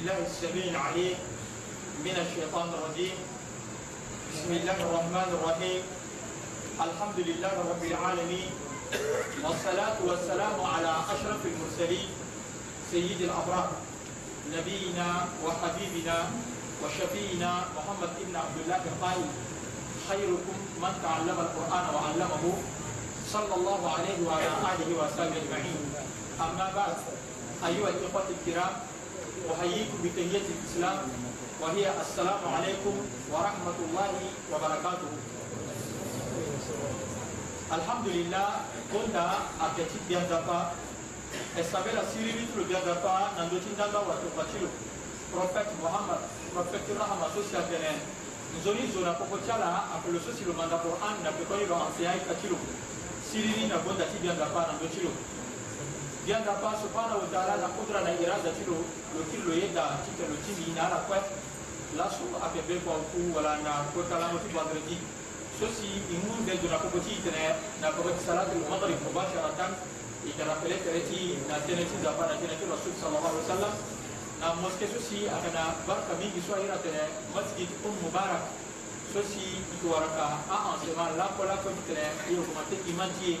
بالله السميع العليم من الشيطان الرجيم. بسم الله الرحمن الرحيم. الحمد لله رب العالمين. والصلاة والسلام على أشرف المرسلين سيد الأبرار نبينا وحبيبنا وشفينا محمد بن عبد الله القائل خيركم من تعلم القرآن وعلمه. صلى الله عليه وعلى آله وصحبه أجمعين. أما بعد أيها الإخوة الكرام أحييكم بتحية الإسلام وهي السلام عليكم ورحمة الله وبركاته الحمد لله كنا أكتب بيان esabe la siri bi tulo biya dafa nan do tin danga wato fatilo prophet muhammad prophet rahama so sia tene nzoni zona popo chala apelo so silo manda quran na pe ko ro anse ay katilo siri ni na bonda ti biya dafa nan bianga pa subhanahu wa ta'ala na kudra na irada tilo lo kilo yeda tika lo timi na ala kwa laso apebe kwa ku wala na kwa kala mo tibo andredi sosi imun del jona ko ti tene na ko ti salat al maghrib mubasharatan ikara pele pele ti na tene ti da para tene ti rasul sallallahu alaihi wasallam na moske sosi akana barka mingi so ira tene masjid um mubarak sosi ikiwaraka a ansema la ko la ko tene iyo ko mate imantie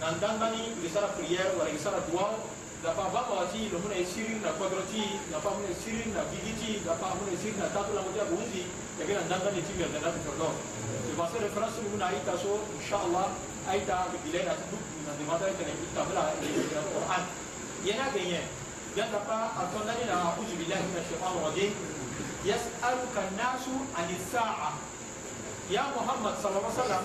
dans Dandani, le sera prière, le sara doigt, la parole aussi, le monde est sur la quadrati, la parole est sur la vigiti, la parole est sur sirin, tâte de la moitié à Bouzi, et bien Dandani, tu viens de la tâte de Je vais faire na à une aïta, so, Inch'Allah, aïta, le bilan, à tout, il y a des matins, il y a des tabla, il y a des Coran. Il y en a gagné. Il y en a pas, à ton année, à Abu Zubillah, il y a des chefs en Rodin, il y a sallallahu alaihi wasallam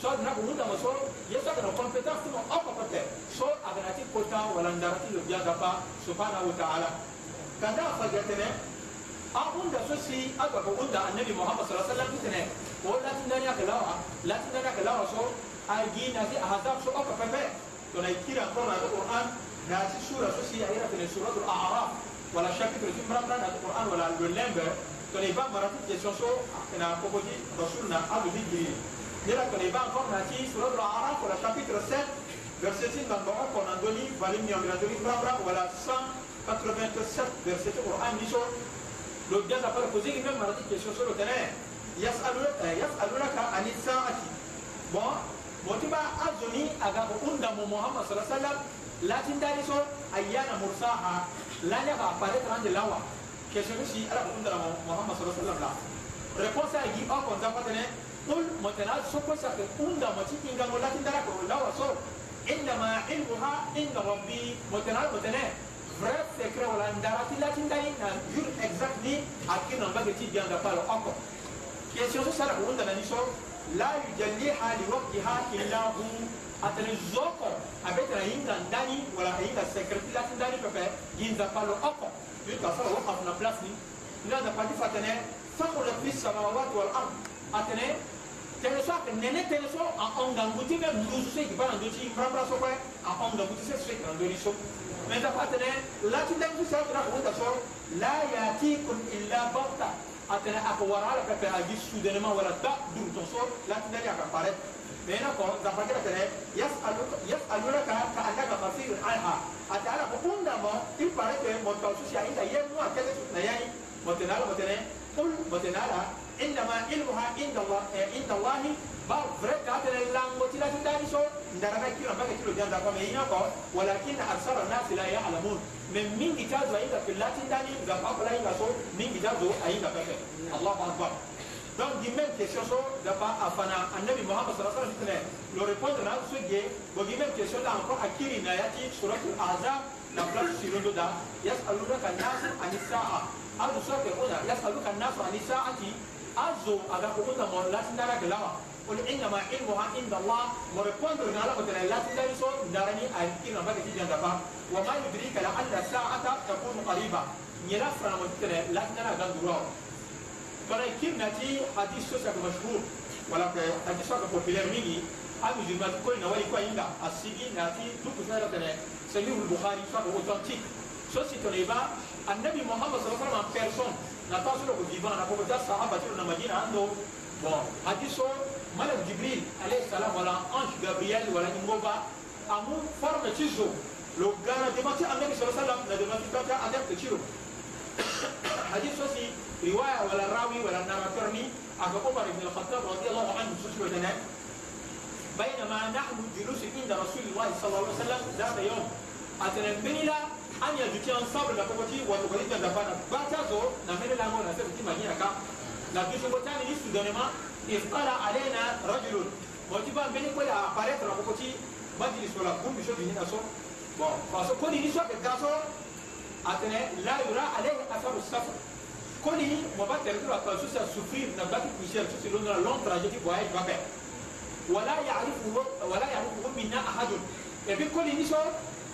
so nakunuta mosoro ye so akana compétence tumo okokote so aganati kota wala ndarati lo biagapa subhanahu wa taala. Kanda a fajatene a unda so si agako unda annabi muhammad saa sallam kitene o latindaniake lawa latindaniake lawa so agi nasi ahazab so okopepe tona kira kornato qur'an nasi sura so si ayiratene suratul araf. Wala chapitre ti mbrambra nato qur'an wala lo lembe. Tona iba marati question so akena kokoji rasul na abudigiri Miracle les banques comme Nati, sur le Araf, pour le chapitre 7, verset 6 dans le Barak, on a donné, Valim Yambiradori, Brabra, voilà 187 verset Coran, Nisho. L'autre gars, ça peut poser une même maladie question sur le terrain. Eh, yas'alulaka anil sa'ati. Bon, bon, tu vas à Zoni, à Gabo Undamo Mohammed, sallallahu alayhi wa sallam, latin dari mursaha lanya ka pare tran de lawa question si ala ko undara muhammad sallallahu alaihi wasallam la réponse a yi o kon da patene قل متنا سوكو ساكي اوندا ماتي كينغا مولا كيندارا كو لا واسو انما علمها عند ربي متنا متنا vrai secret wala ndarati latindayi na jour exact ni akinangage ti bianga palo encore question so sara ko ondana ni so la yujalliha liwaktiha illa hu. Atene zoko abetena hinga ndani wala hinga secret ti lati ndani pepe ginza palo oko. Yuka sara wakafuna place ni. Nanda pati fatene fakulat fi samawati wal ard atene tene so ake nene tene so a onga nguti me ndusu se kibana ndochi mbrambra so kwe a onga nguti se se kana ndori so من تفاتنا لا تندم في سورة رحمة تصور لا يأتيكم إلا بغتة atene ako warala pepe agi soudainement wala da dur ton so lati ndani akapparaître mais na ko zapakira tene yasalunaka ka annaka basirun anha ate ala ko undamo il paraît que mon tawsu si ainda yemu akele na yani motenala motene qul motenala innama ilmuha inda allah inda allah ba vrai ka tene lango tila tindani so ndaraka kilo mpaka kilo janda kwa meina ko walakin aksara nas la ya'lamun men mingi tazo ainda filati ndani za papala inga so mingi tazo ainda pepe Allahu akbar donc di même question so da ba afana annabi muhammad sallallahu alaihi wasallam le répondre na so ge bo di même question da encore akiri na yati suratul ahzab na place sirondo da yasalunaka nas anisaa azu sote ona yasaluka nas anisaati azo aga ko kuna mo latindara gelawa قل انما علمها عند الله وريبوند على مثلا لا تدرسوا دارني اكيد ما بدك تيجي عندها وما يدريك لعل الساعه تكون قريبه نيلا فرنا مثلا لا تنرى غندورو فرايكيم ناتي حديث سوسك مشهور ولا حديث سوسك بوبيلر ميني أبو جمال كل نوالي كوا يندا السيجي ناتي دوك سنة تنا سيد البخاري سوسك النبي محمد صلى الله عليه وسلم بيرسون نتاسو لو كجيبان نكو بجا صحابة تلو نمجين عنده bon حديثه malak jibril alayhi salam wala ange gabriel wala ingova amu forme cizo lo gana demati annabi sallallahu alaihi wasallam na demati kata adep ciro hadis sosi riwaya wala rawi wala narrator ni aga umar ibn al-khattab radiyallahu anhu sosi wadana بينما نحن جلوس عند رسول الله صلى الله عليه وسلم ذات يوم an yanzu kiyan sabar da kuma ki wato gari da bana ba ta zo na mai la ngona sai ki manya ka na ki shugo tani ni su gane ma ifara alaina rajulun mo ti ba ngani ko ya apparaître na kuma ki majlis wala kun bi shobi ni na so bon parce que ni so ke ka so atene la koni mo ba tere souffrir na long trajet qui voyage va wala ya'rifu wala ya'rifu minna ahadun et puis koni ni so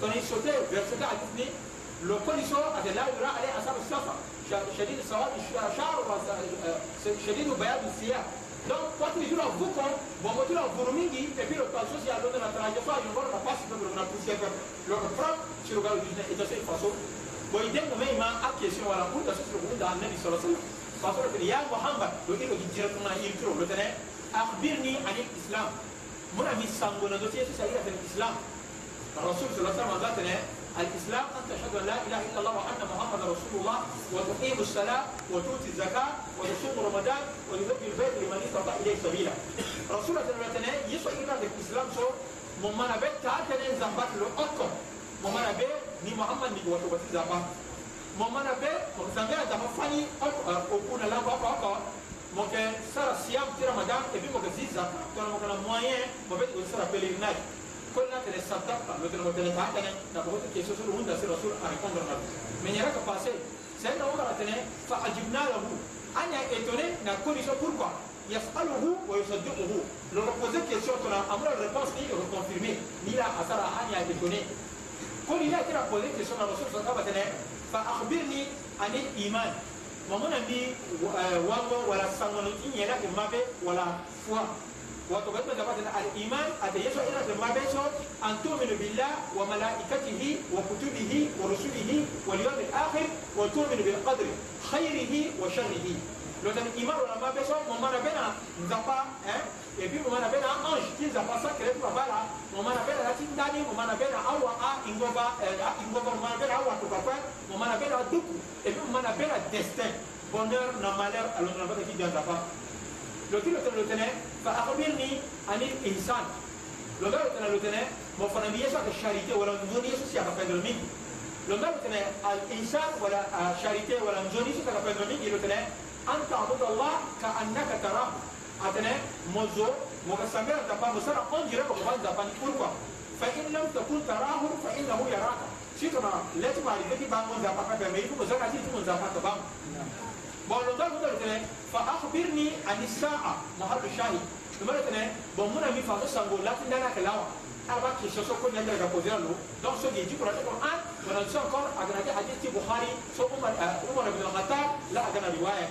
تنشوتي فيرسي تاع تسني لو كونيسو قد لا يرى عليه اثر السفر شديد السواد شعر شديد بياض السياح دونك فوت ميجور فوكو بون موتور فورمينغي اي بي لو طاسو سي ادون لا تراجيفا يور لا باس دو برنا بوسيا كو لو فرانك شي لوغال دي نيت اي تاسي فاسو بو ايدي مو ميما ا كيسيون ولا بوتا سي لو بوتا ان ني سولا سولا فاسو لو يا محمد لو دي لو دي جيركما لو تري اخبرني عن الاسلام مرامي سانغولا دو تي سي سايرا الاسلام ila islam rasul sallallahu alaihi wasallam الإسلام أن تشهد أن لا إله إلا الله وأن محمد رسول الله وتقيم الصلاة وتؤتي الزكاة وتصوم رمضان وتذكر البيت لمن استطاع إليه سبيلا. رسول الله صلى الله عليه وسلم يسوع إلى الإسلام سو ممنا بيت تعالى زنبات لو أكثر ممنا بيت ni محمد ni watu bati zamba momana be mo zambia da mafani o kuna la ba ba ba mo ke sara siam ti ramadan e bi mo ke ziza to mo kana moyen mo be ko sara pèlerinage كلنا تلي صدقة لو تلي تلي تعتني نبغى كيسوس له هند سير رسول أريكون درنا من يراك باسي سيدنا عمر أتني فأجبنا له أنا إتوني نقول يسوع pourquoi يسأله ويصدقه لو نقول كيسوس تنا أمر الريبونس ني reconfirmer ni la أثر أنا إتوني كل يلا ترى poser كيسوس الرسول صلى الله عليه وسلم فأخبرني عن الإيمان ومن بي وانغو ولا سانغو إني لا إمامه ولا foi wato gatta gaba da al-iman a da yaso ina tu'minu billah wa malaikatihi wa kutubihi wa rusulihi wal yawmil akhir wa tu'minu bil qadri khairihi wa sharrihi lo tan iman wala mabeso mo mana bena nzapa eh et puis mo mana bena ange qui nzapa sacré pour bala mo mana bena lati ndani mo mana bena awa a ingova ingova mo mana bena awa to papa mo mana bena duku et puis mo mana bena destin bonheur na malheur alors na bata ki nzapa لو كيلو تنا لو فأخبرني عن الإنسان لو قالوا تنا لو تنا ما فنا بيسا الشاريتي ولا نزوني يسوع سيا كفاية مين لو قالوا تنا الإنسان ولا شاريتي ولا نزوني يسوع كفاية مين لو تنا أن تعبد الله كأنك تراه أتنا مزو مكسمير تبا مسرا أنجرا بقبال دبان كوركوا فإن لم تكن تراه فإنه يراك شكرا لا تبالي بكي بان من زبا كبير ميكو مزرا تيجي من زبا كبام بولو دار مدر تنه فأخبرني عن الساعة. محل الشاهد تمر تنه بمنا مي فاسو سانغو لا تندana كلاوا أربعة كيسو سو كون يندر كابوزيرا لو دون سو يجي كورا القرآن ولا سو كور أجنبي حديث بخاري سو عمر عمر بن الخطاب. لا أجنبي رواية.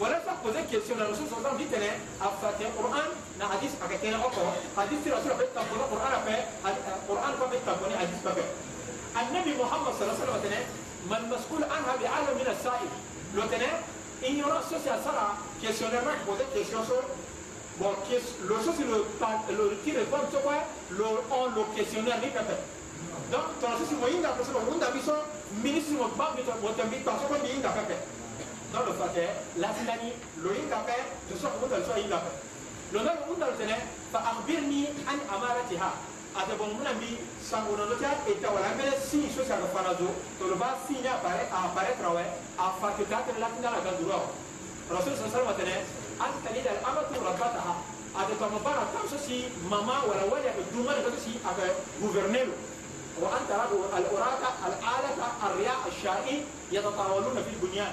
ولا ذلك يسير الرسول صلى الله عليه وسلم أفتح القرآن. نا حديث أكتنا أكو حديث الرسول بيت تقول القرآن في القرآن بيت تقول حديث بيت النبي محمد صلى الله عليه وسلم من مسؤول عنها بعالم من السائل. l'autre ignorance sociale, ça là, questionnaire qui posait des questions sur. Bon, le chose, c'est le qui répond, on, le questionnaire, il. Donc, ton chose, moi, il n'a pas de ministre, mon pas, mais ton parce que il n'a pas. Dans le la Sinani, le n'a fait, de le. Le nom, il n'a pas. Ate bon muna bi sango no ta e ta wala mele si so sa fana zo to lo ba si nya pare a pare trawe a fa ke ta te la tinda la ganduro rasul sallallahu alaihi wasallam an talida al amatu rabbataha ate to mabara tam so si mama wala wala be duma ko si aka gouvernelo وأنت رجل الأراك الآلة الرياء الشائع يتطاولون في البنيان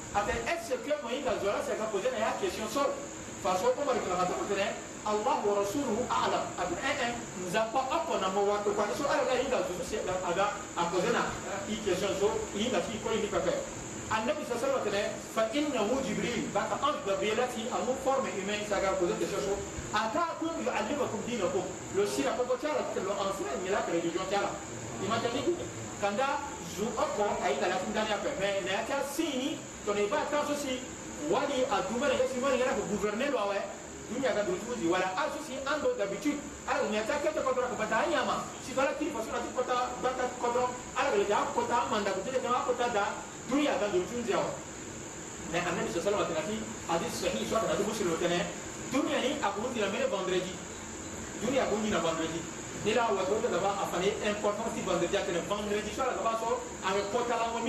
moi il a zora c'est qu'à poser la question sur parce que Omar ibn Khattab tene Allah wa rasuluhu a'lam abin eh eh nous a pas appona mo wa to kwa so ala ga inda so se aga a poser na i question so i na fi ko ni pa pe النبي صلى الله عليه وسلم فإنه جبريل بعد أن جبريل في أمور فورم إيمان ساقا كوزا تشوشو أتاكم يعلمكم دينكم لو سيرا كوكو تشارا لو أنسان ملاك ريليجيون تشارا إما تنيكو kanda zu oko ay kala tin dania pe me ne ata sini tono iba tan sosi wali a duvɛr est ce que ko gouverner dunya ga do tuzi wala a sosi an do d'habitude ala nya ta kete kɔtɔra ko bata anya ma si dala kiri faso na ti kɔta bata kɔtɔ ala ga ja kɔta manda ko da dunya ga do tuzi wɛ mais annabi sahih soit na dubu silo tene dunya ni a ko mere vendredi dunya ko dira vendredi ni la wa ko ba important vendredi tene vendredi soit la ba so a ko la mo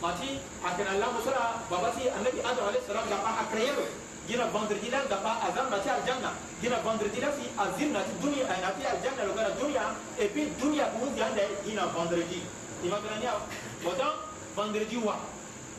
mati akena la musala babati annabi adam alayhi salam da pa akreyelo gina vendredi la da pa azam nati aljanna. Gina vendredi la fi azim nati dunya nati aljanna lo gara dunya et puis dunya ko hundi ande gina vendredi. Imaginania autant vendredi wa.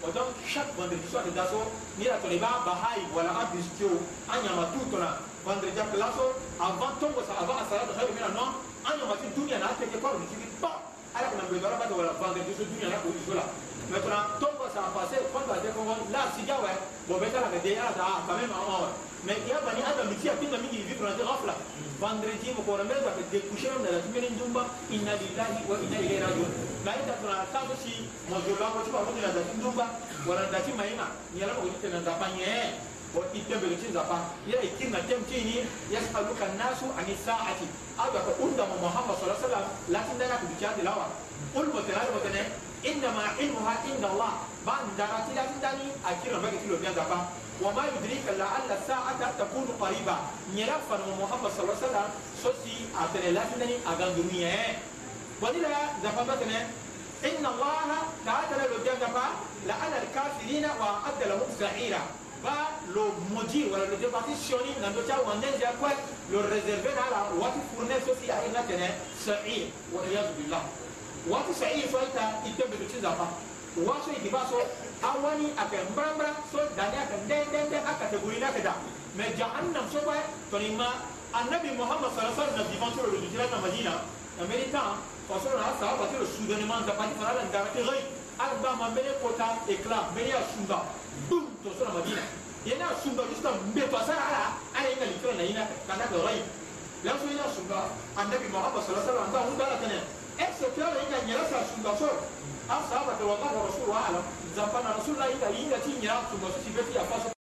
Autant chaque vendredi soir de daso ni la toleba bahai wala abistio anyama tutona vendredi a plaso avant tongo sa avant asara de khaymi na non anyama ti dunya na ateke ko ni ti ba ala ko na ngwe dora ba wala vendredi so dunya na ko isola Maintenant, ton quoi ça a quand tu as été convaincu, là, si tu as bon, mais ça, déjà, ça a quand même un ouais. Mais il y a pas ni Adam, ici, à qui vivre dans off là. Vendredi, mon corps, même, ça fait découcher, même dans la semaine, Ndumba, inna lillahi wa inna ilayhi rajiun. Là, il t'a pris un temps aussi, moi, je l'ai encore, tu vas la Ndumba, ou dans la Maïma, il y a là, on dit, tu n'as pas ni itembe إنما علمها عند الله. بعد دارات لا تندني أكيد ما قلت له بيان وما يدريك لعل الساعة تكون قريبة. نرفع محمد صلى الله عليه وسلم سوسي أتنا لا تندني أغاندمية ولذا زفبتنا إن الله تعالى لو بيان لعل الكافرين وأعد لهم سعيرا. départitionner dans le cas où on est à quoi le réserver dans la wati fournir ceci à une tene sa'ir wa iyad billah wati so iyi so ita ite bedo ci zaba wa so idi ba so awani aka mbrambra so dani aka ndende aka teguri na kada me jahannam so ba to ni ma annabi muhammad sallallahu alaihi wasallam divan so rudu jira na madina na merita fa so na sa ba tiro soudainement da pati fara da rate gai al ba ma mele kota ekla mele shunda dum to so na madina yana shunda juste mbe to sara ala ala ina likra na ina kana ga gai la so ina shunda annabi muhammad sallallahu alaihi wasallam da hunda la tana exception yi ka ɲɛna sa sunbaso a sahaba kɛ walahi rasulu alam zanfana rasulu la yi ka yi ka t'i ɲɛna sunbaso si bɛ ti yafa